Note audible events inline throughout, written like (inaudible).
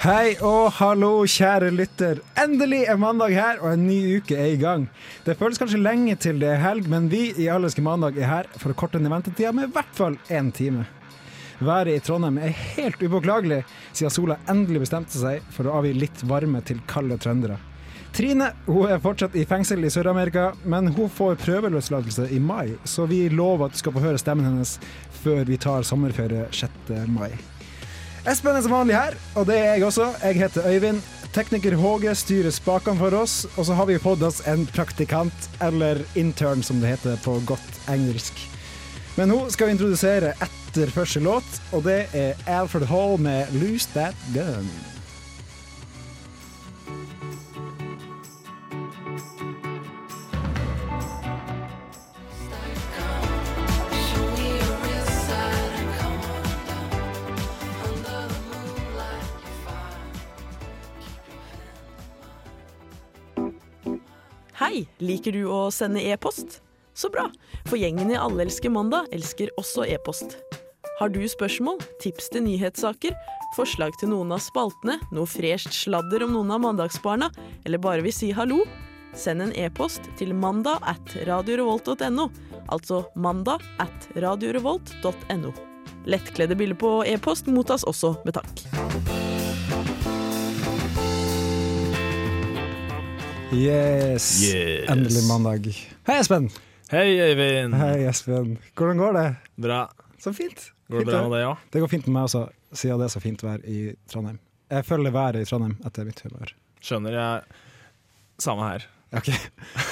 Hei og hallo, kjære lytter. Endelig er mandag her, og en ny uke er i gang. Det føles kanskje lenge til det er helg, men vi i Allerske mandag er her for å korte ned ventetida med i hvert fall én time. Været i Trondheim er helt upåklagelig, siden sola endelig bestemte seg for å avgi litt varme til kalde trøndere. Trine hun er fortsatt i fengsel i Sør-Amerika, men hun får prøveløslatelse i mai, så vi lover at du skal få høre stemmen hennes før vi tar sommerferie 6. mai. Espen er som vanlig her, og det er jeg også. Jeg heter Øyvind. Tekniker Håge styrer spakene for oss, og så har vi fått oss en praktikant, eller intern som det heter på godt engelsk. Men hun skal vi introdusere etter første låt, og det er Alfred Hall med 'Lose That Gun'. Liker du å sende e-post? Så bra, for gjengen i Alle elsker mandag elsker også e-post. Har du spørsmål, tips til nyhetssaker, forslag til noen av spaltene, noe fresht sladder om noen av mandagsbarna, eller bare vil si hallo? Send en e-post til mandag at radiorevolt.no, altså mandag at radiorevolt.no. Lettkledde bilder på e-post mottas også med takk. Yes. Yes. Endelig mandag. Hei, Espen. Hei, Øyvind. Hei, Espen. Hvordan går det? Bra. Så fint. Går Fint det bra med deg òg? Det går fint med meg også, siden det er så fint vær i Trondheim. Jeg følger været i Trondheim etter mitt humør. Skjønner jeg. Samme her. Ok.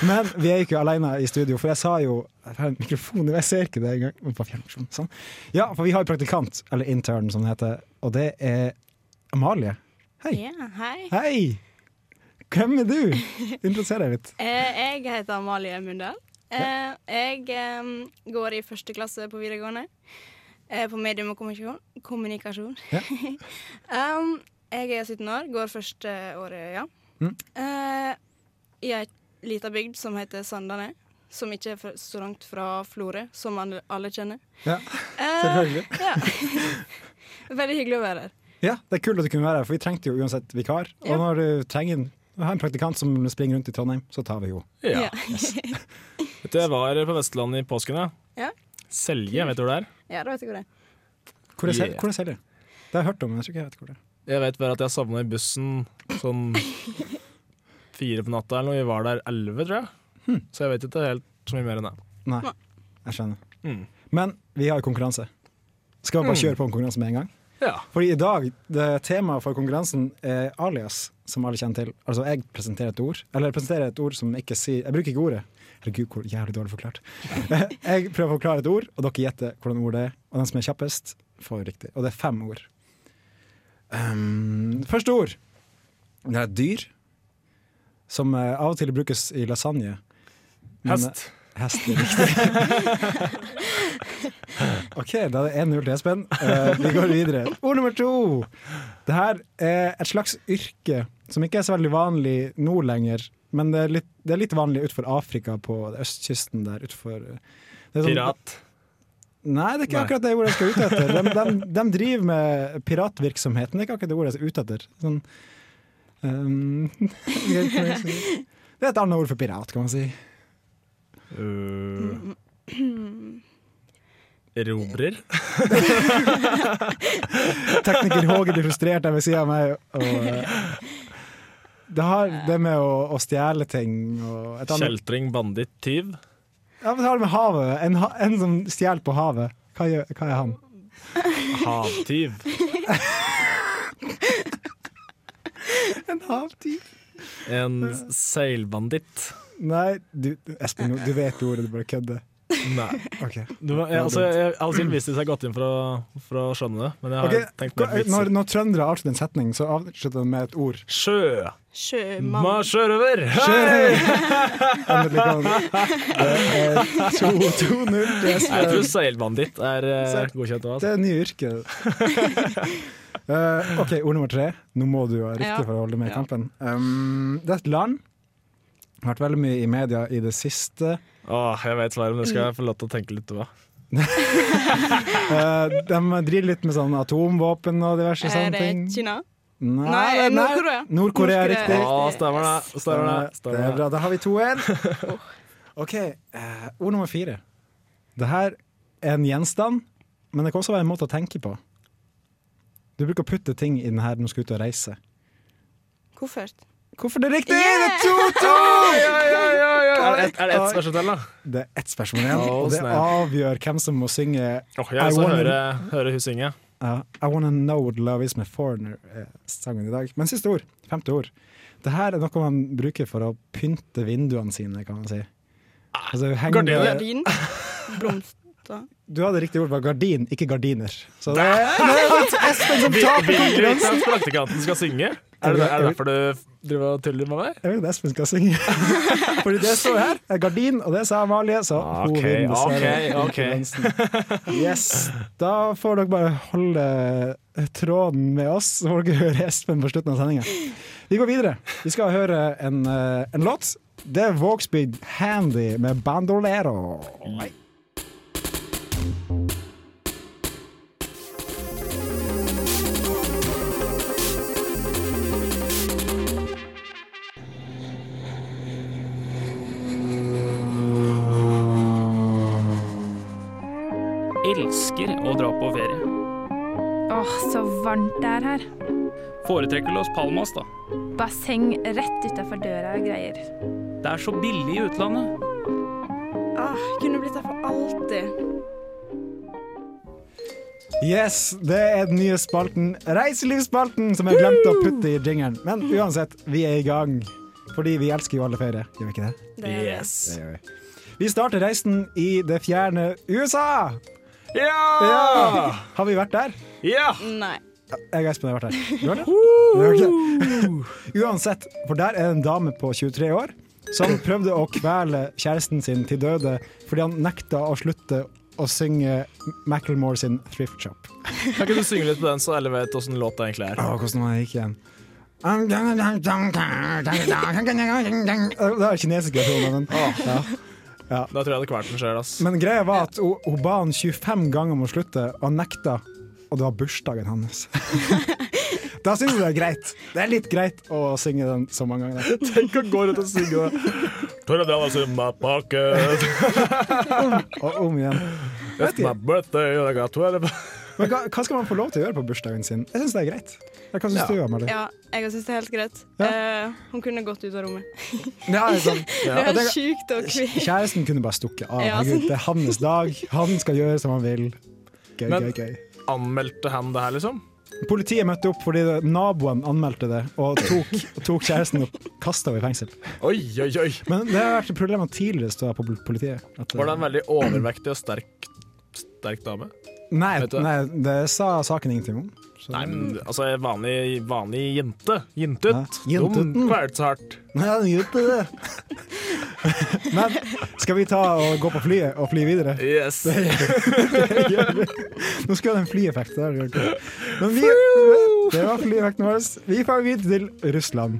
Men vi er ikke alene i studio, for jeg sa jo Jeg har en mikrofon, jeg ser ikke det engang. På. Sånn. Ja, for vi har praktikant, eller intern som det heter, og det er Amalie. Hei. Yeah, hei. Hei! Hvem er du? Interesser deg litt. (laughs) Eh, jeg heter Amalie Mundal. Eh, jeg eh, går i første klasse på videregående. På medium og kommunikasjon. Ja. (laughs) um, jeg er 17 år, går første året, ja. Mm. I ei lita bygd som heter Sandane. Som ikke er så langt fra Florø, som alle, kjenner. Ja, selvfølgelig. (laughs) ja. Veldig hyggelig å være her. Ja, Det er kult at du kunne være her, for vi trengte jo uansett vikar. Og Ja. når du trenger en, har en praktikant som springer rundt i Trondheim, så tar vi jo. Ja. Yes. (laughs) Du, jeg var på Vestlandet i påsken, ja. Ja. Selje, vet du hvor det er? ja, da vet jeg hvor det er. Hvor er, Yeah. Selje? Det har jeg hørt om, men jeg tror ikke jeg vet hvor det er. Jeg vet bare at jeg savna i bussen sånn fire på natta eller noe. Vi var der elleve, tror jeg. Hmm. Så jeg vet ikke helt så mye mer enn det. Nei, jeg skjønner. Mm. Men vi har jo konkurranse. Skal vi bare Mm. kjøre på en konkurranse med en gang? Ja. Fordi i dag, det temaet for konkurransen er alias, som alle kjenner til. Altså jeg presenterer et ord, eller jeg presenterer et ord som ikke sier Jeg bruker ikke ordet. Herregud, hvor jævlig dårlig forklart. (laughs) Jeg prøver å forklare et ord, og dere gjetter hvordan ordet er. Og den som er kjappest, får riktig. Og det er fem ord. Um, første ord. Det er et dyr som eh, av og til brukes i lasagne. Men, Hest. Eh, Hest er riktig. (laughs) OK, da er det 1-0 til Espen. Uh, vi går videre. Ord nummer to. Det her er et slags yrke som ikke er så veldig vanlig nå lenger. Men det er litt, det er litt vanlig utenfor Afrika, på østkysten der utenfor er sånn- Pirat. Nei, det er ikke Nei. akkurat det ordet jeg skal ut etter. De, de, de driver med piratvirksomheten, det er ikke akkurat det ordet jeg skal ut etter. Sånn, (laughs) um, det er et annet ord for pirat, kan man si. Uh, erobrer. (laughs) Tekniker Håge blir frustrert der ved siden av meg. Og, eh, det har det med å, å stjele ting og Kjeltring, banditt, tyv. Ja, men det har det med havet. En, en som stjeler på havet. Hva, gjør, hva er han? Havtyv. (laughs) En havtyv. En seilbanditt. Nei, du, Espen, du vet ordet, du bare kødder. Nei. Okay. Du, jeg, altså, jeg, hvis de har gått inn for å, for å skjønne det, men jeg har okay. tenkt mer vitser. Når, når trøndere avslutter en setning, så avslutter de med et ord. Sjø! Sjømann. Ma sjørøver! Endelig kom det. Det er 2-0 til Jeg tror seilbanditt er uh, godkjent òg. Det er nye yrke. uh, (laughs) OK, ord nummer tre. Nå må du ha riktig for å holde med i Ja. kampen. Um, det er et land. Vært veldig mye i media i det siste. Åh, jeg vet svaret, men det skal jeg få lov til å tenke litt på. (laughs) Eh, de driver litt med sånn atomvåpen og diverse Er sånne det. Kina? Nei, Nei, er nær. Nord-Korea. Nord-Korea er riktig. Å, stemmer det. Stemmer det. Det er bra. Da har vi 2-1. (laughs) OK, eh, ord nummer fire. Det her er en gjenstand, men det kan også være en måte å tenke på. Du bruker å putte ting i den her når du skal ut og reise. Koffert. Hvorfor det er riktig? Yeah! Det er 2-2! Er det ett- er det ett spørsmål til, da? Det er ett spørsmål igjen, Oh, og det avgjør hvem som må synge oh, jeg vil I også wanna- høre, høre hun synge. Uh, I Wanna Know What Love Is med Foreigner, er sangen i dag. Men siste ord, femte ord. Det her er noe man bruker for å pynte vinduene sine, kan man si. Altså, henger... Gardiner. Gardin. Blomster. Du hadde riktig ord, var gardin, ikke gardiner. Så det er, er Espen som taper Vil du ikke at praktikanten skal synge? Er det, er det derfor du driver og tuller med meg? Jeg vil at Espen skal synge. (laughs) Fordi det står her, er gardin, og det sa Amalie, så hun Ok, vinner Okay, ok, ok. Yes. Da får dere bare holde tråden med oss, så får dere høre Espen på slutten av sendinga. Vi går videre. Vi skal høre en, eh, en låt. Det er Vågsbygd Handy med Bandolero. Nei. Elsker å dra på ferie. Åh, så varmt det er her. Foretrekker Los Palmas, da. Basseng rett utafor døra og greier. Det er så billig i utlandet. Ah, kunne blitt her for alltid. Yes, det er den nye spalten, Reiselivsspalten, som jeg glemte å putte i jingeren. Men uansett, vi er i gang. Fordi vi elsker jo alle ferie, gjør vi ikke det? Det Yes. Det gjør vi. Vi starter reisen i det fjerne USA. Ja! Ja! Har vi vært der? Ja! Nei. Jeg og Espen har vært der. Du har det? Du har ikke? Uansett, for der er det en dame på 23 år som prøvde å kvele kjæresten sin til døde fordi han nekta å slutte å synge Macclemore sin Thrift Shop. Kan ikke du synge litt på den, så alle vet åssen låta egentlig er? Åh, hvordan var det gikk igjen? Det er kinesisk versjon av den. Ja. Da tror jeg det kvalt skjer. ass. Men greia var at hun, hun ba han 25 ganger om å slutte, og han nekta. Og det var bursdagen hans. (laughs) da syns jeg det er greit. Det er litt greit å synge den så mange ganger. Tenk å gå rundt og synge det. Tore Dallas in my pocket, (laughs) Og om igjen. it's my birthday, and I got 12 Men hva, hva skal man få lov til å gjøre på bursdagen sin? Jeg syns det er greit. Hva syns Ja. du, Amalie? Ja, jeg syns det er helt greit. Ja. Uh, hun kunne gått ut av rommet. Ja, det er sånn. (laughs) Det er sjukt og kvitt. Kjæresten kunne bare stukket av. Ja, sånn. det er hans dag. Han skal gjøre som han vil. Gøy, Men- gøy, gøy. Anmeldte han det her, liksom? Politiet møtte opp fordi naboen anmeldte det, og tok, tok kjæresten og kasta henne i fengsel. Oi, oi, oi. Men det har vært et problem at tidligere på politiet. At, Var det en veldig overvektig og sterk, sterk dame? Nei, nei, det sa saken ingenting om. Så- Nei, men altså vanlig, vanlig jente. Jentut. Ja. De kvelte så hardt. Nei, han gjorde det. (laughs) Men skal vi ta og gå på flyet og fly videre? Yes. Det gjør vi. Nå skal det en flyeffekt. Der. Men vi, det var flyeffekten vår. Vi drar videre til Russland.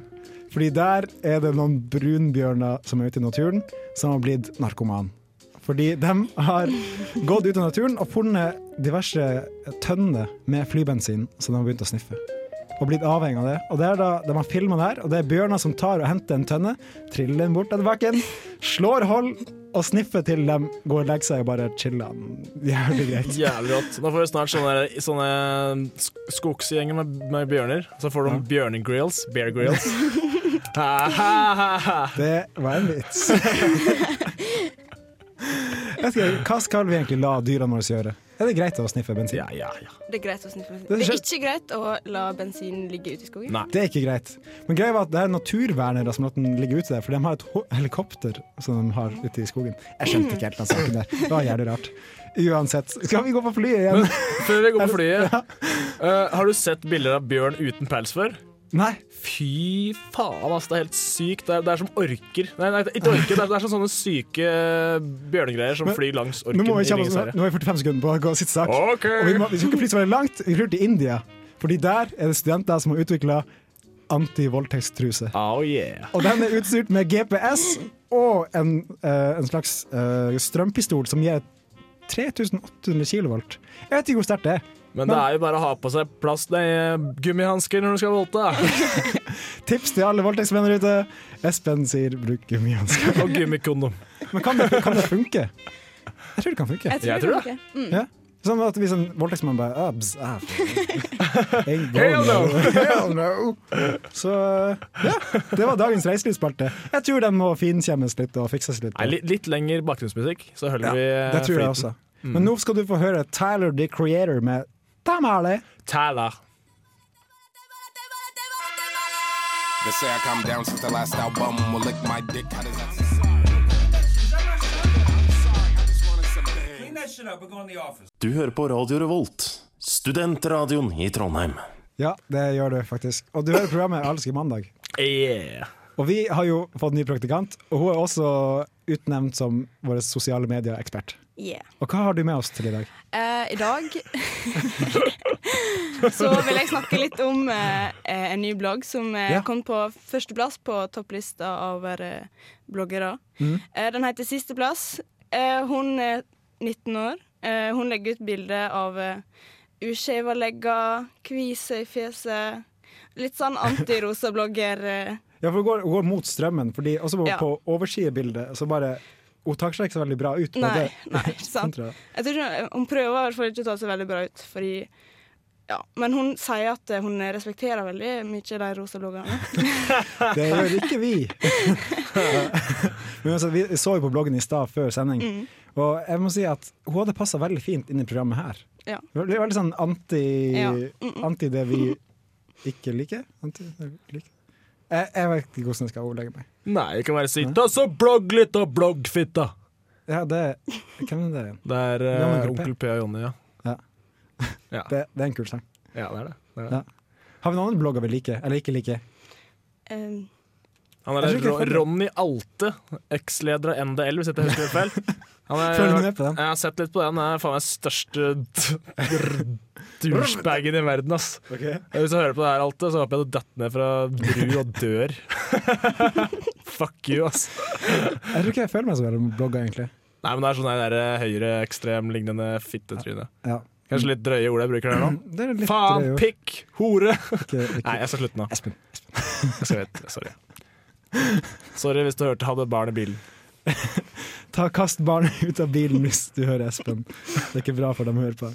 Fordi der er det noen brunbjørner som er ute i naturen, som har blitt narkoman. Fordi de har gått ut i naturen og funnet diverse tønner med flybensin som de har begynt å sniffe. Og blitt avhengig av det. Og det er da De har filma det her, og det er bjørner som tar og henter en tønne, triller den bort etter bakken, slår hold og sniffer til de går og legger seg og bare chiller. Jævlig greit. (laughs) Jævlig godt. Nå får vi snart sånne, sånne skogsgjenger med, med bjørner. Så får de bjørnegrills. Bear grills. (laughs) Det var en vits. (laughs) Jeg vet ikke, Hva skal vi egentlig la dyrene våre gjøre? Er det greit å sniffe bensin? Ja, ja, ja. Det er greit å sniffe bensin. Det Det er ikke greit å la bensin ligge ute i skogen. Nei. Det er ikke greit. Men greia var at det er naturvernere som lar den ligge ute der, for de har et helikopter som de har ute i skogen. Jeg skjønte ikke helt den saken der. Det var jævlig rart. Uansett, skal vi gå på flyet igjen? Før vi går på (laughs) flyet, uh, har du sett bilder av bjørn uten pels før? Nei. Fy faen, altså, det er helt sykt. Det er, det er som orker. Nei, nei, ikke orker, det er, det er som sånne syke bjørnegreier som Men flyr langs orken. Nå må vi oss, herre. nå har vi 45 sekunder på å gå og sitte sak. Okay. Og vi, må, vi skal ikke fly så veldig langt. Vi flyr til India, Fordi der er det studenter som har utvikla antivoldtektstruse. Oh yeah. Og den er utstyrt med GPS og en, uh, en slags uh, strømpistol som gir 3800 kilovolt. Jeg vet ikke hvor sterkt det er. Men det er jo bare å ha på seg plast nei, gummihansker når du skal voldta. (laughs) Tips til alle voldtektsmenn der ute. Espen sier bruk gummihansker. Og gummikondom. Men kan det, kan det funke? Jeg tror det kan funke. Jeg tror, Jeg tror det. ok. Mm. Ja. Sånn at hvis en voldtektsmann bare Abs, ah, Hell no. (laughs) Hell no. Så ja, det var dagens reiselivsspalte. Jeg tror den må finkjemmes litt og fikses litt. Nei, litt, lenger bakgrunnsmusikk, så holder Ja, vi eh, det tror jeg også. også. Men nå skal du få høre Tyler the Creator med Tamale. Tæla. They say I calm down since the last album. Will lick my dick. How does that sound? Du hører på Radio Revolt, studentradioen i Trondheim. Ja, det gjør du faktisk. Og du hører programmet Alske mandag. Yeah. Og vi har jo fått ny praktikant, og hun er også utnevnt som vår sosiale medier-ekspert. Yeah. Og hva har du med oss til i dag? Uh, I dag (laughs) så vil jeg snakke litt om eh, en ny blogg som eh, Ja. kom på førsteplass på topplista over eh, bloggere. Mm. Eh, den heter Sisteplass. Eh, hun er 19 år. Eh, hun legger ut bilde av eh, uskeiva legger, kvise i fjeset. Litt sånn antirosa blogger. Ja, for hun går, går mot strømmen, fordi også på, Ja. på oversidebildet så bare Tar seg ikke så veldig bra ut. Nei, det. nei, (laughs) sant. Jeg tror ikke, hun prøver i hvert fall ikke å ta seg veldig bra ut, fordi ja, Men hun sier at eh, hun respekterer veldig mye de rosa bloggerne. (laughs) Det gjør ikke vi. (laughs) Men altså, vi så jo på bloggen i stad før sending, Mm. og jeg må si at hun hadde passa veldig fint inn i programmet her. Ja. Veldig, veldig sånn anti, Ja. Mm, mm. anti det vi ikke liker. Anti liker. Jeg, jeg vet ikke hvordan jeg skal ordlegge meg. Nei, jeg kan bare si Ta så blogg litt og bloggfitta! Ja, det Hvem er det igjen? Det er eh, Onkel P. Onkel P og Jonny, ja. Ja. (laughs) ja. Det, det er en kul sang. Ja, det er det. det, er det. Ja. Har vi noen andre blogger vi liker, eller ikke liker? Um, Han er Ronny Alte, eksleder av NDL, hvis jeg ikke husker helt feil. (laughs) Han er, Følger med på den? Jeg har sett litt på den. Han er faen meg største (laughs) douchebagen i verden, ass. Hvis jeg hører på det her, Alte, så håper jeg du detter ned fra bru og dør. (laughs) Fuck you, ass. Jeg tror ikke jeg føler meg som en blogger, egentlig. Nei, men det er sånn der der høyreekstrem-lignende fittetryne. Ja. Kanskje litt drøye ord jeg bruker der nå. (clears throat) Faen, pikk, hore! Okay, Nei, jeg skal slutte nå. Espen. Jeg skal vite. Sorry. (laughs) Sorry hvis du hørte 'hadde barn i bilen'. (laughs) Ta Kast barnet (laughs) ut av bilen hvis du hører Espen. Det er ikke bra for dem å høre på.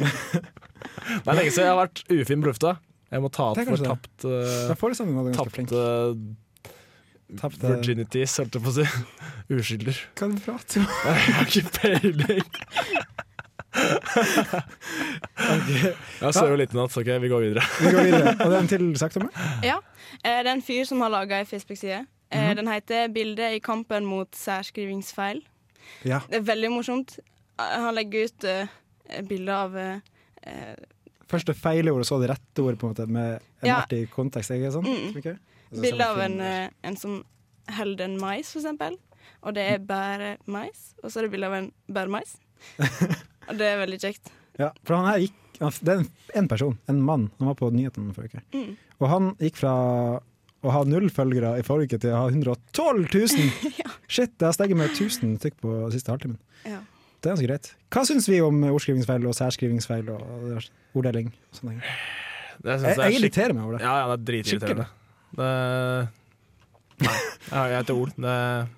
Det er lenge siden jeg har vært ufin på lufta. Jeg må ta opp for tapt, tapt uh, er ganske flink. Tapte Tapte- virginities, holdt jeg på å si. Uskylder. Hva du om? Jeg har ikke peiling. Jeg sover litt i natt, så ok, vi går videre. Vi går videre. Og det er en til saktommer? ja. Eh, det er en fyr som har laga ei Facebook-side. Eh, Mhm. Den heter 'Bilde i kampen mot særskrivingsfeil'. Ja. Det er veldig morsomt. Eh, Han legger ut uh, bilder av uh, Første feilord, og så det rette ordet, på en måte, med en Ja. artig kontekst. Ikke sant? Mm. Okay. Bilde av en, eh, en som holder en mais, for eksempel. Og det er bare mais. Og så er det bilde av en bæremais. (laughs) Det er veldig kjekt. Ja, for han her gikk Det er en, en person, en mann, han var på nyhetene forrige uke. Mm. Og han gikk fra å ha null følgere i forrige uke til å ha 112 000! (laughs) Shit, det har steget med 1000 stykk på siste halvtimen. Ja. Det er ganske greit. Hva syns vi om ordskrivingsfeil og særskrivingsfeil og orddeling? og sånne ting? Jeg, jeg skikk- irriterer meg over det. Ja, ja, det er dritirriterende. Det Nei, jeg jeg heter Ol. Det er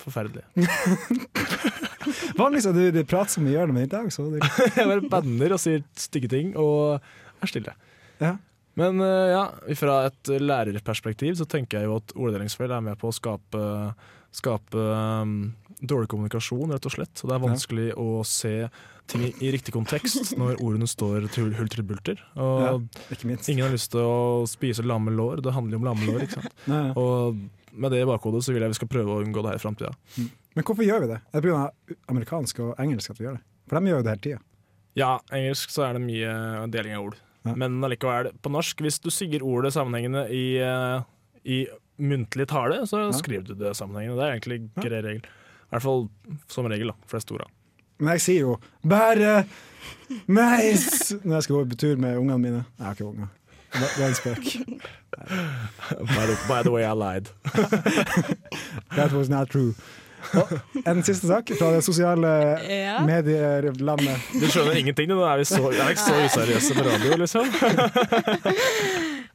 forferdelig. (laughs) (laughs) Vanligvis er du det pratsomme i hjørnet, men i dag så det (laughs) Jeg bare banner og sier stygge ting og er stille. Ja. Men eh, ja, fra et lærerperspektiv så tenker jeg jo at orddelingsfeil er med på å skape, skape um, dårlig kommunikasjon, rett og slett. Og det er vanskelig å se ting i, i riktig kontekst når ordene står til hulter bulter. Og ja, ingen har lyst til å spise lammelår. Det handler jo om lammelår, ikke sant. Ja. Og med det i bakhodet så vil jeg vi skal prøve å unngå det her i framtida. Men hvorfor gjør vi det? Er det pga. amerikansk og engelsk at vi gjør det? For de gjør jo det hele tida. Ja, engelsk så er det mye deling av ord. Ja. Men allikevel, på norsk, hvis du sier ordet sammenhengende i, eh, i muntlig tale, så Ja. skriver du det sammenhengende. Det er egentlig grei regel. I hvert fall som regel, da. Flest ord. Men jeg sier jo 'bære meis' når jeg skal gå på tur med ungene mine. Jeg har ikke unger. Det er en spøk. (laughs) By the, by the way, I lied. (laughs) That was not true. Og en siste sak fra det sosiale Ja. medielandet. Du skjønner ingenting, du. er vi så, er ikke så useriøse på radio, liksom. (laughs)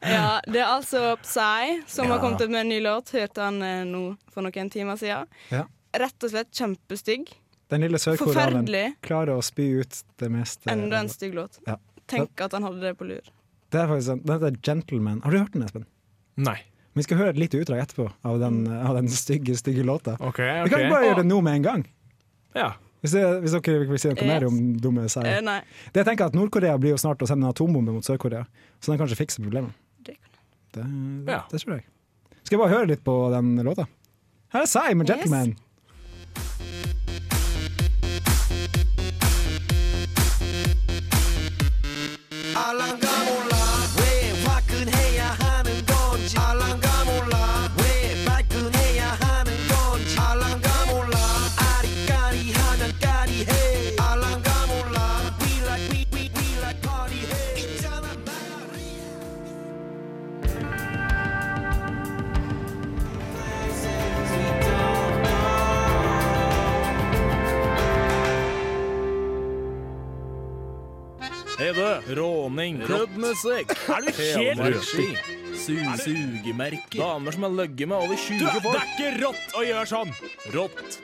Ja, det er altså Psy som Ja. har kommet ut med en ny låt. Hørte han eh, nå for noen timer siden. Ja. Rett og slett kjempestygg. Den lille sørkoreaneren klarer å spy ut det meste. Enda en stygg låt. Ja. Tenk at han hadde det på lur. Det er faktisk en, det heter Gentleman. Har du hørt den, Espen? Nei. Vi skal høre et lite utdrag etterpå av den, av den stygge stygge låta. Okay, okay. Vi kan ikke bare gjøre det nå med en gang. Ja. Hvis, det, hvis dere vil si noe mer om dumme seier. Uh, det jeg tenker at Nord-Korea blir jo snart å sende en atombombe mot Sør-Korea, så den kanskje fikser problemet. Det, det, ja. det, tror jeg. Skal jeg bare høre litt på den låta? Her er Sai med 'Gentleman'. Yes. I love you Hei. Råning. Er du helt rødski? Sugemerker. Damer som har løgget med over 20 folk. Det er ikke rått å gjøre sånn! Rått.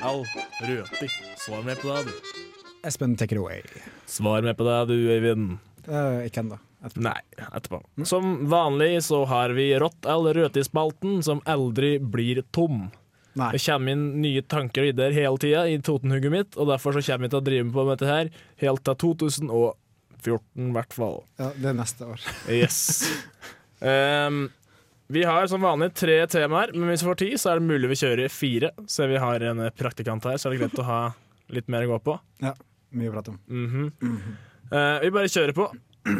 Au. Røti. Svar med på det, du. Espen, take it away. Svar med på det, du, Øyvind. Uh, ikke ennå. Etterpå. Nei, etterpå. Som vanlig så har vi Rått eller røti-spalten, som aldri blir tom. Nei. Det kommer inn nye tanker og ideer hele tida i Totenhugget mitt, og derfor så kommer vi til å drive på med dette her helt til 2014, i hvert fall. Ja, det er neste år. (laughs) Yes. Um, vi har som vanlig tre temaer, men hvis vi får tid, så er det mulig vi kjører fire. Så vi har en praktikant her, så er det greit å ha litt mer å gå på. Ja, mye å prate om. Mhm. Eh, vi bare kjører på.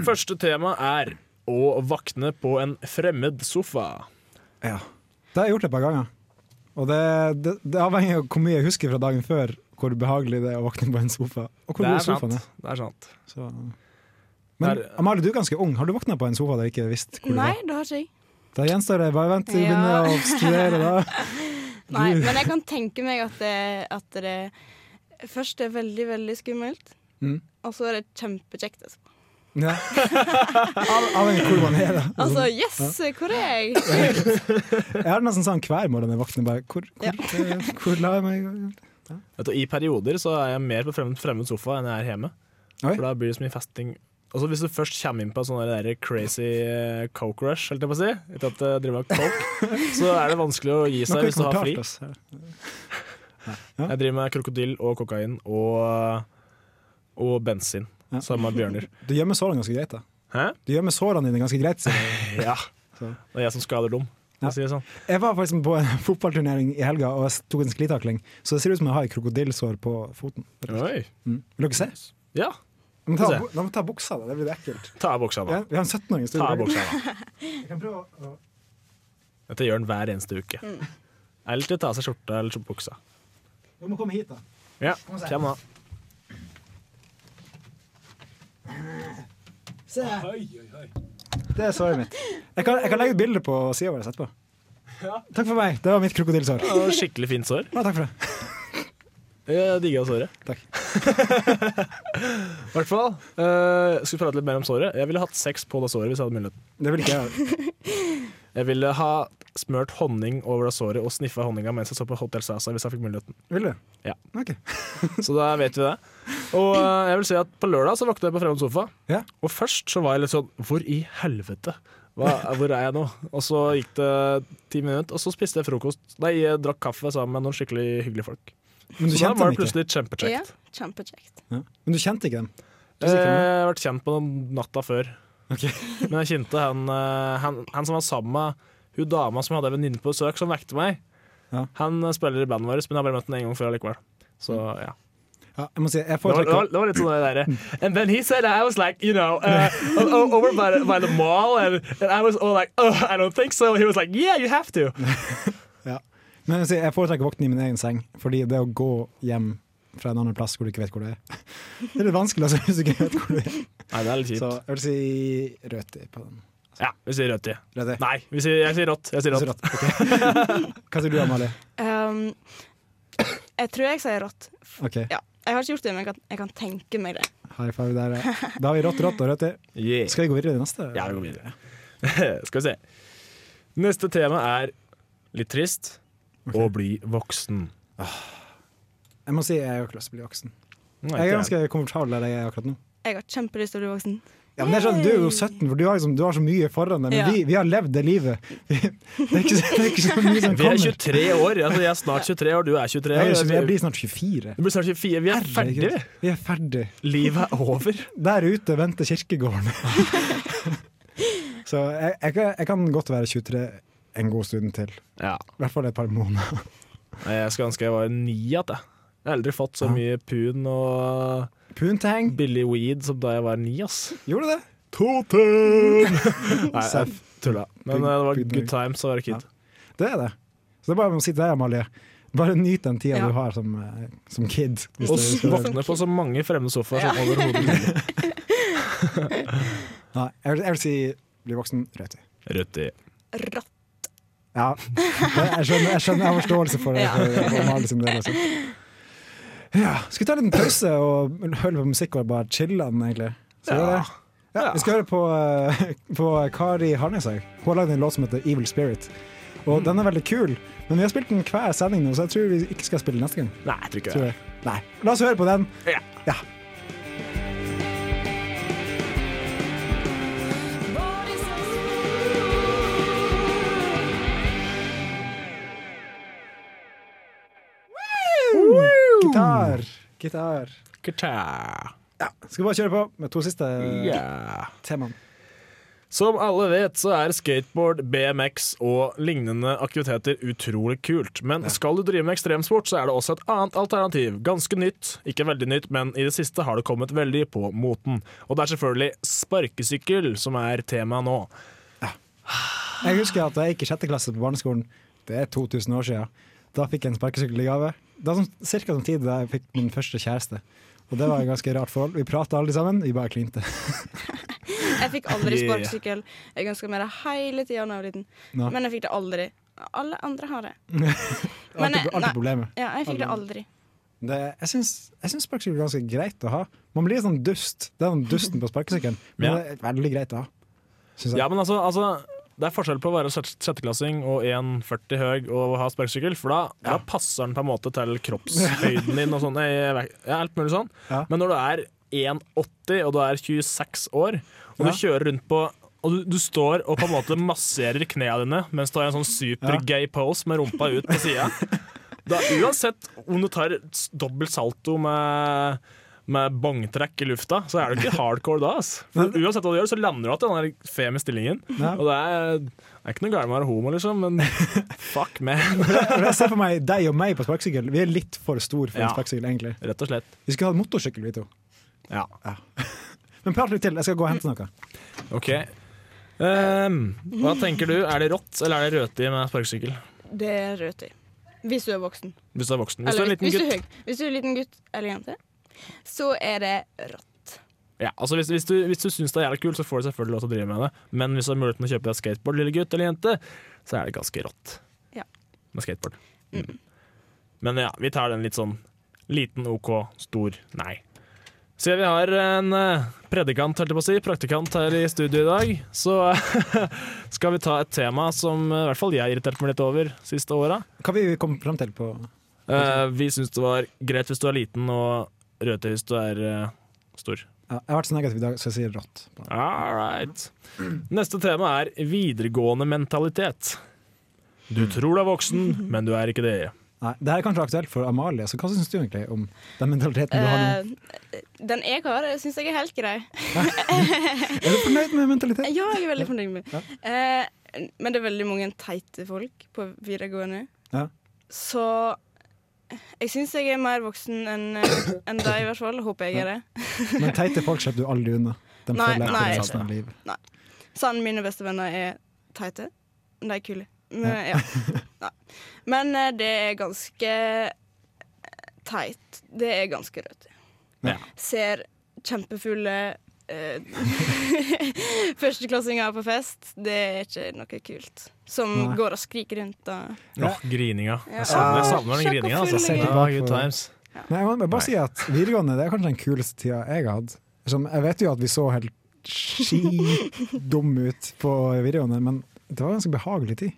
Første tema er å våkne på en fremmed sofa. Ja. Det har jeg gjort et par ganger. Og det, det, det avhenger av hvor mye jeg husker fra dagen før, hvor behagelig det er å våkne på en sofa. Og hvor Det god sofaen er. Det er sant. Så. Men Det er- Amalie, du er ganske ung. Har du våkna på en sofa der du ikke visste hvor Nei, du var? det har ikke jeg. Da gjenstår det. Bare vent til du Ja. begynner å studere, da. (laughs) Nei, men jeg kan tenke meg at det, at det først er veldig, veldig skummelt, Mm. og så er det kjempekjekt. Altså, Ja. (laughs) Av- Avhengig av hvor man er, da. altså yes, hvor er jeg? Jeg har nesten sånn hver morgen jeg våkner bare Hvor, hvor, Ja. eh, hvor la jeg meg ja. du, I perioder så er jeg mer på fremmed, fremmed sofa enn jeg er hjemme. Oi. For da blir det så mye festing. Og så Hvis du først kommer inn på sånn der crazy eh, coke rush, holdt jeg på å si, etter at jeg driver med coke, (laughs) så er det vanskelig å gi seg hvis du har fri. (laughs) Jeg driver med krokodille og kokain og, og bensin, sammen med bjørner. (laughs) Du gjemmer sårene ganske greit, da. Hæ? Du gjemmer sårene dine ganske greit. Så. Ja. Det er jeg som skader dem. Ja. si sånn. Jeg var faktisk på en fotballturnering i helga og jeg tok en sklitakling, så det ser ut som jeg har et krokodillsår på foten. Mm. Vil dere se? Ja, Må ta, bu- da må ta buksa, da. Det blir ekkelt. ta av buksa, Ja, da. vi har en 17-åring i studio. Ta av buksa, da. (laughs) Jeg kan prøve å Dette gjør han hver eneste uke. Eller til å ta av seg skjorta eller buksa. Du må komme hit, da. Ja, Kom da. se. Se. Det er såret mitt. Jeg kan, jeg kan legge ut bilde på sida vår etterpå. Takk for meg. Det var mitt krokodillsår. Skikkelig fint sår. Ja, takk for det. Jeg digga såret. Takk. (laughs) I hvert fall. Uh, skal vi prate litt mer om såret? Jeg ville hatt sex på det såret hvis jeg hadde muligheten. Det vil ikke jeg. (laughs) Jeg ville ha smørt honning over det såret og sniffa honninga mens jeg så på Hotel Sasa hvis jeg fikk muligheten. Vil du? Ja. Ok. (laughs) Så da vet vi det. Og uh, jeg vil si at på lørdag så våkna jeg på fremmed sofa, Ja. og først så var jeg litt sånn Hvor i helvete? Hva, hvor er jeg nå? Og så gikk det ti minutter, og så spiste jeg frokost. Nei, jeg drakk kaffe sammen med noen skikkelig hyggelige folk. Men du Så da var det plutselig kjempekjekt. Ja, kjempekjekt. Ja. Men du kjente ikke dem? Du Eh, Jeg har vært kjent på dem natta før. (laughs) Men jeg kjente han, eh, han, han som var sammen med hun dama som hadde en venninne på besøk, som vekte meg. Ja. Han eh, spiller i bandet vårt, men jeg har bare møtt ham en gang før likevel. Så ja. Ja, jeg må si, jeg Det var, det, var, det var litt sånn det derre (laughs) And then he said I was like, you know, uh, over by the, by the mall, and, and I was all like, oh, I don't think so. He was like, yeah, you have to. (laughs) Men jeg, foretrekker å våkne i min egen seng, fordi det å gå hjem fra en annen plass hvor du ikke vet hvor du er (laughs) Det er litt vanskelig altså, hvis du ikke vet hvor du er. Nei, det er litt Så jeg vil si røti på den. Ja, vi sier rødt i. Nei, vi sier, jeg sier rått. Jeg sier rått. Okay. (laughs) Hva sier du, Amalie? Um, jeg tror jeg sier rått. Okay. Ja. Jeg har ikke gjort det, men jeg kan, jeg kan tenke meg det. high five der. ja. Da har vi rått, rått og røti. Yeah. Skal vi gå videre til neste? Ja, vi går videre. (laughs) Skal vi se. Neste tema er litt trist. Å bli voksen. Jeg må si jeg har ikke lyst til å bli voksen. Nei, Jeg er ganske komfortabel der jeg er akkurat nå. Jeg har kjempelyst til å bli voksen. Ja, men det er sånn, Du er jo 17, for du har, liksom, du har så mye foran deg. Men Ja. vi, vi har levd det livet. (laughs) Det er ikke, det er ikke så mye som (laughs) Vi er 23 år. Altså, jeg er snart 23 år, du er 23 Jeg, år. er, jeg blir snart 24. Du blir snart 24. Vi er ferdige. Vi er ferdig. Livet er over. (laughs) Der ute venter kirkegården. så jeg, jeg, kan- jeg kan godt være 23 en god stund til. Ja. I hvert fall et par måneder. Jeg skulle ønske jeg var ni igjen. jeg. Jeg har aldri fått så Ja. mye pun og Poontang. billig weed som da jeg var ni. ass. Gjorde du det? Totem! (laughs) Nei, jeg tulla. Men eh, det var good times å være kid. Det er det. Så det er bare å sitte der, Amalie. Bare nyt den tida Ja. du har som, eh, som kid. hvis Og våkne på så mange fremmede sofaer som overhodet mulig. (laughs) Nei, jeg, vil, jeg vil si bli voksen rødt. Rødt i. Rått. Ja, jeg, skjønner, jeg skjønner, jeg har forståelse for det. Ja. For, for Amalie sin del også. Ja, skal vi ta en liten pause og høre på musikk og bare chille den, egentlig? Skal det? Ja, vi skal høre på, eh, på Kari Harneshaug. Hun har lagd en låt som heter Evil Spirit. Og den er veldig kul, men vi har spilt den hver sending nå, så jeg tror vi ikke skal spille den neste gang. Nei, jeg tror ikke Tror jeg. Nei. La oss høre på den. Ja. Ja. Gitar. Gitar. Ja, skal vi bare kjøre på med to siste yeah. temaene. Som alle vet, så er skateboard, BMX og lignende aktiviteter utrolig kult. Men skal du drive med ekstremsport, så er det også et annet alternativ. Ganske nytt. Ikke veldig nytt, men i det siste har det kommet veldig på moten. Og det er selvfølgelig sparkesykkel som er temaet nå. Jeg husker at jeg gikk i sjette klasse på barneskolen, det er 2000 år siden, da fikk jeg en sparkesykkel i gave. Det var sånn, ca. samtidig da jeg fikk min første kjæreste. Og det var et ganske rart forhold. Vi prata alle sammen, vi bare klinte. (laughs) Jeg fikk aldri sparkesykkel. Jeg ønska meg det hele tida da jeg var liten, Nå. men jeg fikk det aldri. Alle andre har det. (laughs) Men, eh, alltid problemet. Ja, jeg fikk det aldri. Det, jeg syns, sparkesykkel er ganske greit å ha. Man blir sånn dust. Det er sånn dusten på sparkesykkelen, men Ja. det er veldig greit å ha. Jeg. Ja, men altså, altså Det er forskjell på å være sjette- sjetteklassing og 1,40 høy og ha sparkesykkel, for da, da passer den på en måte til kroppshøyden din og sånn. Ja, alt mulig sånn. Ja. Men når du er 1,80 og du er 26 år, og Ja. du kjører rundt på og du, du står og på en måte masserer knærne dine mens du har en sånn supergay pose med rumpa ut på sida. Uansett om du tar dobbelt salto med med bongtrekk i lufta, så er du ikke hardcore da. ass. For uansett hva du gjør, så lander du igjen i den der feme stillingen. Ja. Og det er, det er ikke noe galt med å være homo, liksom, men (laughs) fuck, man. Jeg ser for meg deg og meg på sparkesykkel. Vi er litt for store for Ja. en sparkesykkel, egentlig. Rett og slett. Vi skulle hatt motorsykkel, vi to. Ja. (laughs) Men prat litt til, jeg skal gå og hente noe. OK. Um, hva tenker du? Er det rått eller er det røti med sparkesykkel? Det er rødt i. Hvis du er voksen. Hvis du er voksen. Hvis du er en liten hvis du er gutt. Hvis du er en liten gutt eller jente, så er det rått. Ja, altså hvis, hvis du, hvis du syns det er jævlig kult, så får du selvfølgelig lov til å drive med det. Men hvis du har muligheten til å kjøpe deg skateboard, lille gutt eller jente, så er det ganske rått Ja. med skateboard. Mm. Men ja, vi tar den litt sånn liten OK, stor nei. Siden vi har en eh, predikant, holdt jeg på å si, praktikant her i studio i dag, så (laughs) skal vi ta et tema som eh, i hvert fall jeg har irritert meg litt over siste åra. Hva vi kom fram til på uh, vi syns det var greit hvis du er liten, og rødte hvis du er uh, stor. ja, Jeg har vært så negativ i dag, så jeg sier rått. All right. Neste tema er videregående mentalitet. Du tror du er voksen, men du er ikke det. Nei, det her er kanskje aktuelt for Amalie, så hva syns du egentlig om den mentaliteten du har nå? Eh, den jeg har, syns jeg er helt grei. (laughs) Er du fornøyd med mentaliteten? Ja, jeg er veldig fornøyd med eh, Men det er veldig mange teite folk på videregående. Ja. Så jeg syns jeg er mer voksen enn en deg, i hvert fall. Håper jeg er det. Men teite folk slipper du aldri unna. De Nei, nei. resten av livet. Sånn, mine bestevenner er teite. De er kule. Men, ja. ja. Men eh, det er ganske teit. Det er ganske rødt. Ja. Ser kjempefulle eh, (laughs) førsteklassinger på fest. Det er ikke noe kult. Som Nei. går og skriker rundt og Åh, grininga. Ja. Jeg savner, jeg savner den grininga. Altså. Ja, good times. Nei, jeg må bare si at videregående det er kanskje den kuleste tida jeg har hatt. Jeg vet jo at vi så helt skitdumme ut på videregående, men det var en ganske behagelig tid.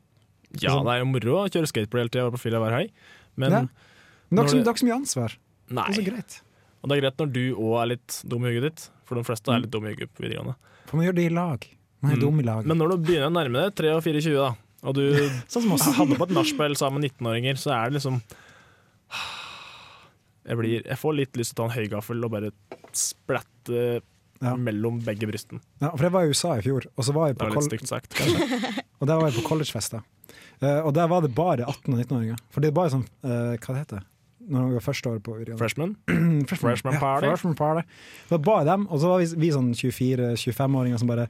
Ja, det er jo moro å kjøre skateboard hele tida og på fylla hver helg, men Ja. Men det er ikke så- mye ansvar. Det er så greit. Og det er greit når du òg er litt dum i hugget ditt, for de fleste er litt dumme i hugget på videregående. For man gjør det i lag. Man er Mm. dum i lag. Men når du begynner å nærme deg 3 og 24, da, og du (laughs) Sånn havner på et nachspiel sammen med 19-åringer, så er det liksom (sighs) jeg, blir, jeg får litt lyst til å ta en høygaffel og bare splatte Ja. mellom begge brystene. Ja, for jeg var i USA i fjor, og så var jeg på, litt sagt, (laughs) og der var jeg på collegefester. Uh, og der var det bare 18- og 19-åringer. For det er bare sånn, uh, hva det heter når han går første året på videregående. Freshman. (clears throat) Freshman, Freshman ja, freshman party. Det var bare dem, og så var vi, vi sånn 24-25-åringer som bare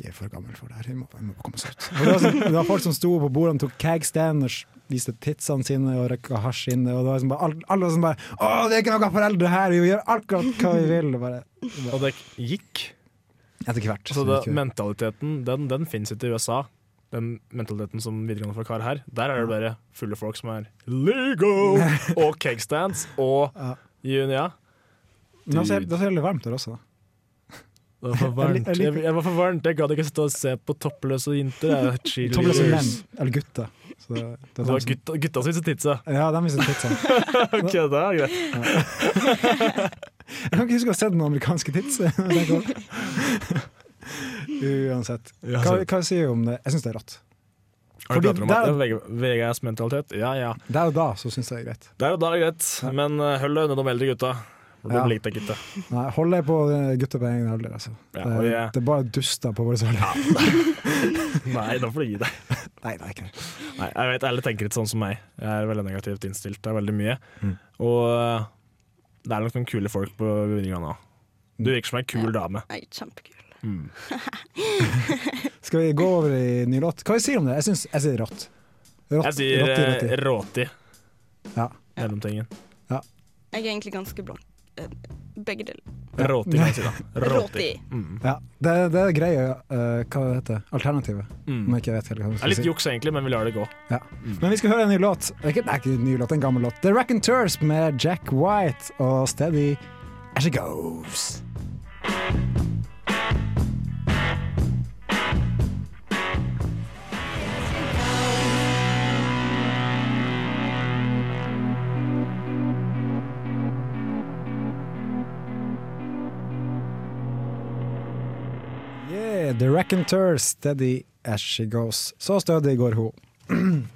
Vi er for gamle for det her, vi må, vi må komme oss ut. Det, var sånn, det var folk som sto på bordene, tok kegstand og viste titsene sine og røyka hasj inne. Og det var liksom bare, alle, som var sånn bare Å, det er ikke noen foreldre her, vi gjør akkurat hva vi vil. Og bare, Og det gikk. etter hvert. Så så det, mentaliteten, den, den fins ikke i USA. Den mentaliteten som videregående folk har her. Der er det bare fulle folk som er legal! Og (laughs) cakestands og Junia. Men er det er veldig varmt der også. da. Det var for (laughs) varmt. jeg Jeg, jeg var for varmt. Jeg gadd ikke sitte og se på toppløse jenter. (laughs) Toppløse menn, eller gutter. Så det, det var gutta, gutta som viste titsa. Ja, de viser titsa. Ok, det er greit. Jeg kan ikke huske å ha sett noen amerikanske tits. Uansett. Hva, hva sier du om det? Jeg syns det er rått. Har du pratet om at det er VG- VGS-mentalitet? Ja ja. Der og da så syns jeg det er greit. Der og da er det greit, men uh, hold deg unna de eldre gutta. For de Ja. liker deg. Nei, hold deg på gutta gutter på egen alder, altså. Ja, det, jeg- det er bare duster på vår alder. (laughs) Nei, da får du gi deg. (laughs) Nei, det er ikke det. Nei, jeg vet alle tenker ikke sånn som meg. Jeg er veldig negativt innstilt. Det er veldig mye. Mm. Og uh, det er nok noen kule folk på videregående òg. Du virker som ei kul dame. Jeg er kjempekul. Mm. (laughs) Skal vi gå over i ny låt? Hva sier du om det? Jeg syns jeg sier rått. rått Jeg sier råtti. eh, rotti. råti. Ja. Mellomtingen. Jeg er egentlig ganske blank. Eh, Begge deler. Råti, kan jeg si da. (laughs) Råti. Mm. Ja, det, det er greia uh, Hva det Alternativet. Mm. Om jeg ikke vet helt hva Det er litt si. juks egentlig, men vi lar det gå. Ja. Men vi skal høre en ny låt. Det er ikke, det er ikke en ny låt, en gammel låt. The Raconteurs med Jack White og Steady As It Goes. The Reconteur, Steady As She Goes. Så stødig går hun.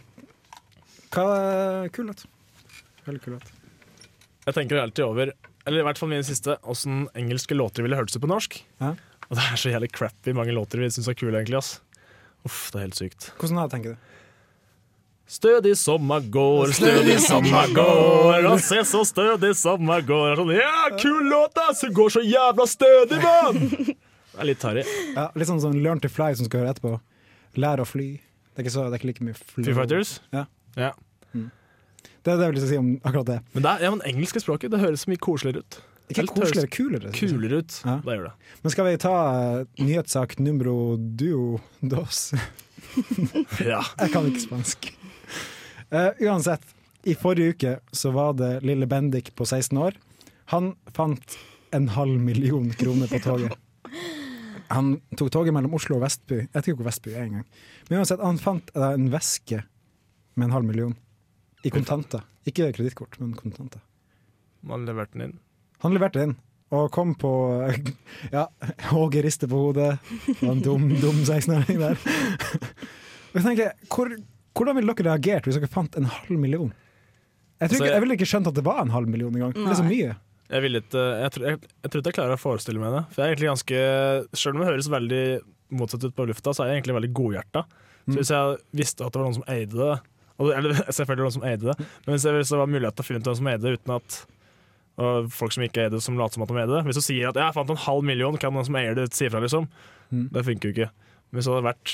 Hva Kul låt. Veldig kul låt. Jeg tenker alltid over, eller i hvert fall min siste, åssen engelske låter ville hørtes ut på norsk. Ja. Og det er så jævlig crappy mange låter vi syns er kule, egentlig. ass. Uff, det er helt sykt. Hvordan da, tenker du? Stødig sommer går, stødig sommer går, og se så stødig sommer går. Sånn, ja, kul låt, ass! Hun går så jævla stødig, mann! (laughs) Det er litt harry. Ja, litt sånn, sånn Learn to Fly som skal høre etterpå. Lær å fly. Det er ikke, så, det er ikke like mye fly. Foo Fighters. Ja. Ja. Det er det jeg vil si om akkurat det. Men det er, ja, men engelske språket det høres så mye koseligere ut. Ikke Helt koseligere, kulere. Kulere ut. Ja. Det gjør det. Men skal vi ta uh, nyhetssak numero duo dos? (laughs) Ja. Jeg kan ikke spansk. Uh, uansett, i forrige uke så var det lille Bendik på 16 år. Han fant en halv million kroner på toget. (laughs) Han tok toget mellom Oslo og Vestby. Jeg vet ikke hvor Vestby er engang. Men uansett, han fant eh, en veske med en halv million. I kontanter. Ikke kredittkort, men kontanter. Man leverte den inn. Han leverte den inn, og kom på (laughs) Ja, Åge rister på hodet. Det var en dum, dum 16-åring der. (laughs) Og jeg tenker, hvor, Hvordan ville dere reagert hvis dere fant en halv million? Jeg, ikke, jeg- jeg ville ikke skjønt at det var en halv million engang. Det er så mye. Jeg, vil ikke, jeg, tror, jeg, jeg tror ikke jeg klarer å forestille meg det. For jeg er egentlig ganske Selv om det høres veldig motsatt ut på lufta, så er jeg egentlig veldig godhjerta. Så hvis jeg visste at det var noen som eide det og, Eller (laughs) selvfølgelig noen som eide det, men hvis, jeg, hvis det var mulighet til å finne ut hvem som eide det uten at og folk som ikke eier det, som later som at de eier det Hvis du sier at 'jeg fant en halv million', kan noen som eier det si ifra, liksom? Mm. Det funker jo ikke. Hvis det hadde vært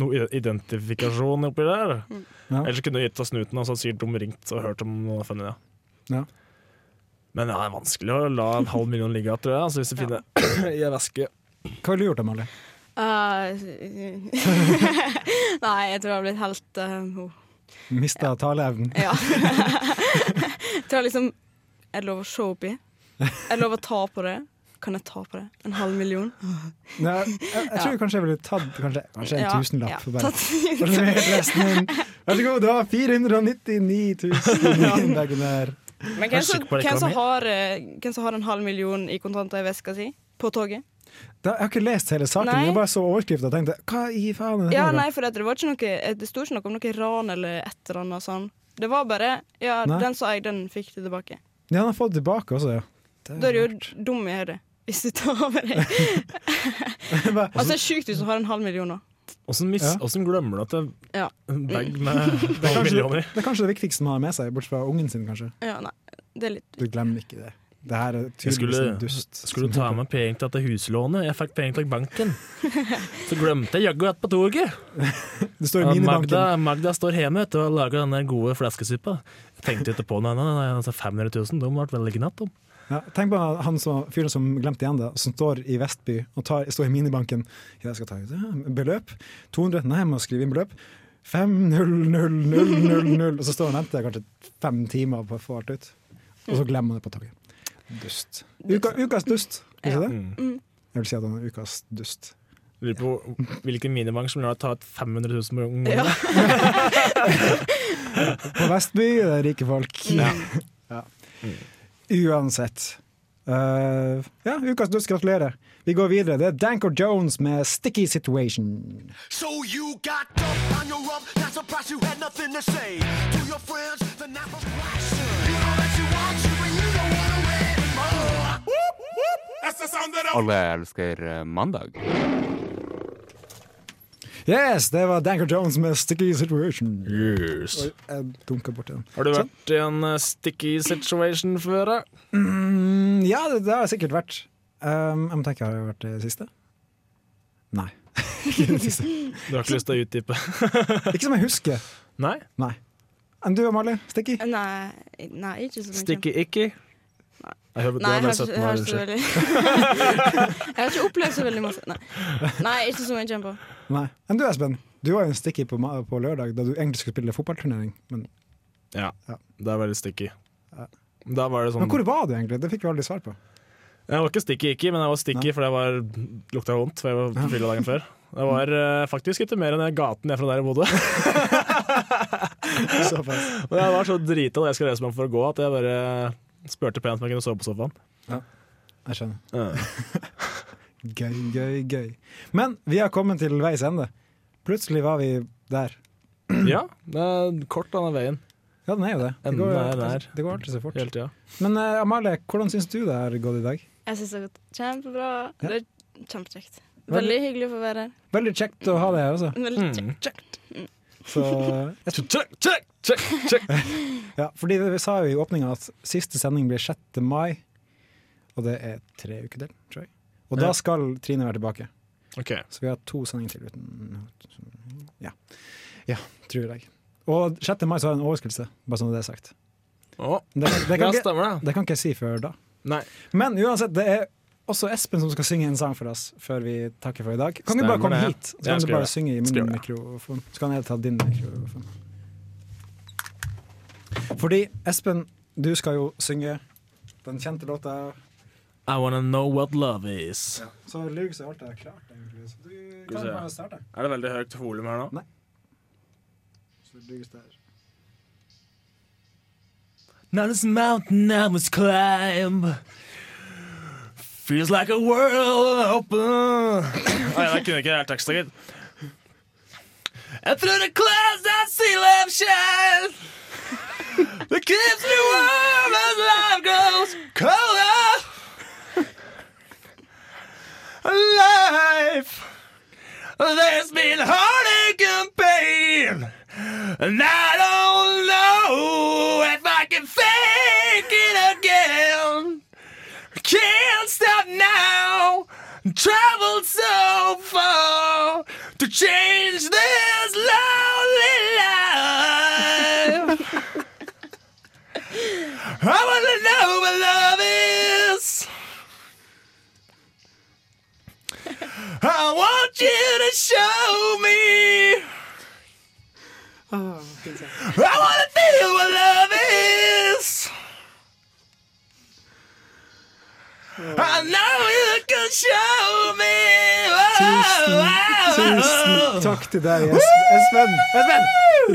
noe identifikasjon oppi der Ja. Ellers kunne du gitt av snuten og så sikkert de ringt og hørt om noe funnet. Ja. Ja. Men ja, det er vanskelig å la en halv million ligge igjen, tror jeg. Altså, hvis du finner i en veske. Hva ville du gjort, Amalie? Uh, (laughs) Nei, jeg tror jeg har blitt helt uh, oh. Mista taleevnen? Ja. (laughs) jeg tror liksom Er det lov å se oppi? Er det lov å ta på det? Kan jeg ta på det? En halv million? Nei, jeg, jeg tror Ja. kanskje jeg ville tatt kanskje, kanskje en Ja, tusenlapp. ja, for bare- tatt- Bare levert. Vær så god, du har 499 000 i innleggen der. Men hvem, som, det har, eh, har en halv million i kontanter i veska si? På toget? Da, jeg har ikke lest hele saken, Nei. jeg bare så overskriften og tenkte hva i faen er det Ja, her, nei, for det, var ikke noe, det sto ikke noe om noe ran eller et eller annet sånn. Det var bare Ja, Nei. den som eide den, fikk det tilbake. Ja, han har fått det tilbake også, ja. Da er du jo dum i hodet. Hvis du tar over deg (laughs) (laughs) Altså, det er sjukt hvis du har en halv million nå. Åssen Ja. glemmer du at det Ja. er en bag (laughs) med Det er, millioner? det er kanskje det viktigste man har med seg, bortsett fra ungen sin, kanskje. Ja, nei. Det er litt Du glemmer ikke det. Det her er tydeligvis skulle, en dust. skulle ta med penger til dette huslånet. Jeg fikk penger til banken. (laughs) Så glemte jeg jaggu igjen på toget. (laughs) Det står i Ja. Magda, Magda står hjemme vet du, og lager den gode fleskesuppa. Jeg tenkte ikke på noe annet. 500 000, de ble veldig gnatt om. Ja, tenk på han som, fyren som glemte igjen det, som står i Vestby og tar, står i minibanken. Ja, jeg skal ta ut beløp. 200. Nei, jeg må skrive inn beløp. 500000. Og så står han og venter kanskje fem timer på å få alt ut. Og så glemmer han det på toget. Dust. Uka, ukas dust, ikke det? Mm. Jeg vil si at han er ukas dust. Lurer på hvilken minibank som lar deg ta ut 500 000 med ungene. Ja. (laughs) På Vestby det er rike folk. Ja. Ja. Uansett. Uh, ja, ukas dust, gratulerer. Vi går videre. Det er Danko Jones med 'Sticky Situation'. So you got dope on your rump, not surprised you had nothing to say. To your friends, the not question. You know that you want you, but you don't wanna wait anymore. Whoop, whoop, that's the sound that Alle elsker eh, mandag. Yes, det var Danker Jones med 'Sticky Situation'. Yes. Oi, jeg dunka borti den. Har du Sånn. vært i en uh, sticky situation før? Mm, ja, det, det har jeg sikkert vært. Um, jeg må tenke, har jeg vært det siste? Nei. (laughs) ikke det siste. Du har ikke lyst til å utdype? (laughs) Ikke som jeg husker. Nei? Nei. Enn du, Amalie? Sticky? Nei, nei, ikke så mye. Sticky icky? Jeg Nei, har jeg har, ikke, jeg, har unnskyld. veldig (laughs) Jeg har ikke opplevd så veldig masse. Nei, nei ikke som jeg kommer på. Nei. Men du, Espen? Du var jo en sticky på, på lørdag da du egentlig skulle spille fotballturnering. Men, Ja, Ja. det er veldig sticky. Ja. Da var det sånn men hvor var du egentlig? Det fikk vi aldri svar på. Jeg var ikke sticky ikke, men jeg var sticky fordi jeg var lukta vondt. For jeg var på fylla dagen (laughs) før. Det var uh, faktisk ikke mer enn gaten ned fra der jeg bodde. (laughs) (laughs) men jeg var så drita da jeg skulle reise meg for å gå, at jeg bare spurte pent om jeg kunne sove på sofaen. Ja, Jeg skjønner. Gøy, gøy, gøy. Men vi har kommet til veis ende. Plutselig var vi der. ja, det er kort denne veien. Ja, den er jo det. Det går, er det går alltid så fort. Helt, ja. Men uh, Amalie, hvordan syns du det har gått i dag? Jeg syns det har gått kjempebra. Ja. Det er kjempekjekt. Veldig hyggelig å få være her. Veldig kjekt å ha deg her også. Veldig Mm. kjekt. Så, jeg tror- Check, check, check, check. ja, fordi vi sa jo i åpninga at siste sending blir 6. mai, og det er tre uker til, tror jeg. Og da skal Trine være tilbake. Okay. Så vi har to sendinger til uten Ja, ja tror jeg. Og 6. mai så har jeg en overraskelse, bare sånn det er sagt. Oh. Det, kan- det, kan ikke, stemmer det. det kan ikke jeg si før da. Nei. Men uansett, det er også Espen som skal synge en sang for oss før vi takker for i dag. Kan du bare komme det. hit, så Ja, kan du bare det. synge i min skriver. mikrofon. Så kan jeg ta din mikrofon. Fordi Espen, du skal jo synge den kjente låta I wanna know what love is. Så lyrics og alt er klart, egentlig. Så du kan se. bare starte. Er det veldig høyt volum her nå? Nei. Så lyrics der. Now this mountain I must climb Feels like a world open Nei, jeg kunne ikke helt teksten, gitt. And through the clouds I see love shine The keeps me warm as life grows colder. Life, there's been heartache and pain, and I don't know if I can fake it again. Can't stop now. Traveled so far to change this lonely life. (laughs) I wanna know what love you to show me. I wanna feel what love is. I know you can show me. Tusen, tusen takk til deg, Espen. Espen!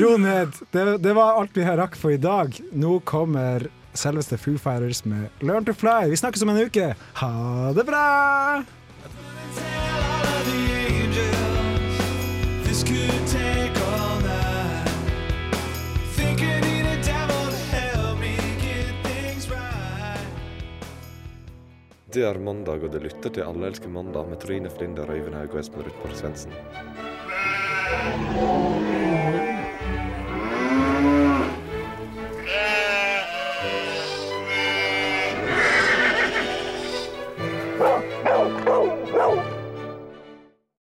Ro ned. Det, det var alt vi rakk for i dag. Nå kommer selveste Foo Fighters med Learn to Fly. Vi snakkes om en uke. Ha det bra! Det er mandag, og det lytter til Alle elsker mandag med Trine Flinder, Øyvind Haug og Espen Ruthborg Svendsen.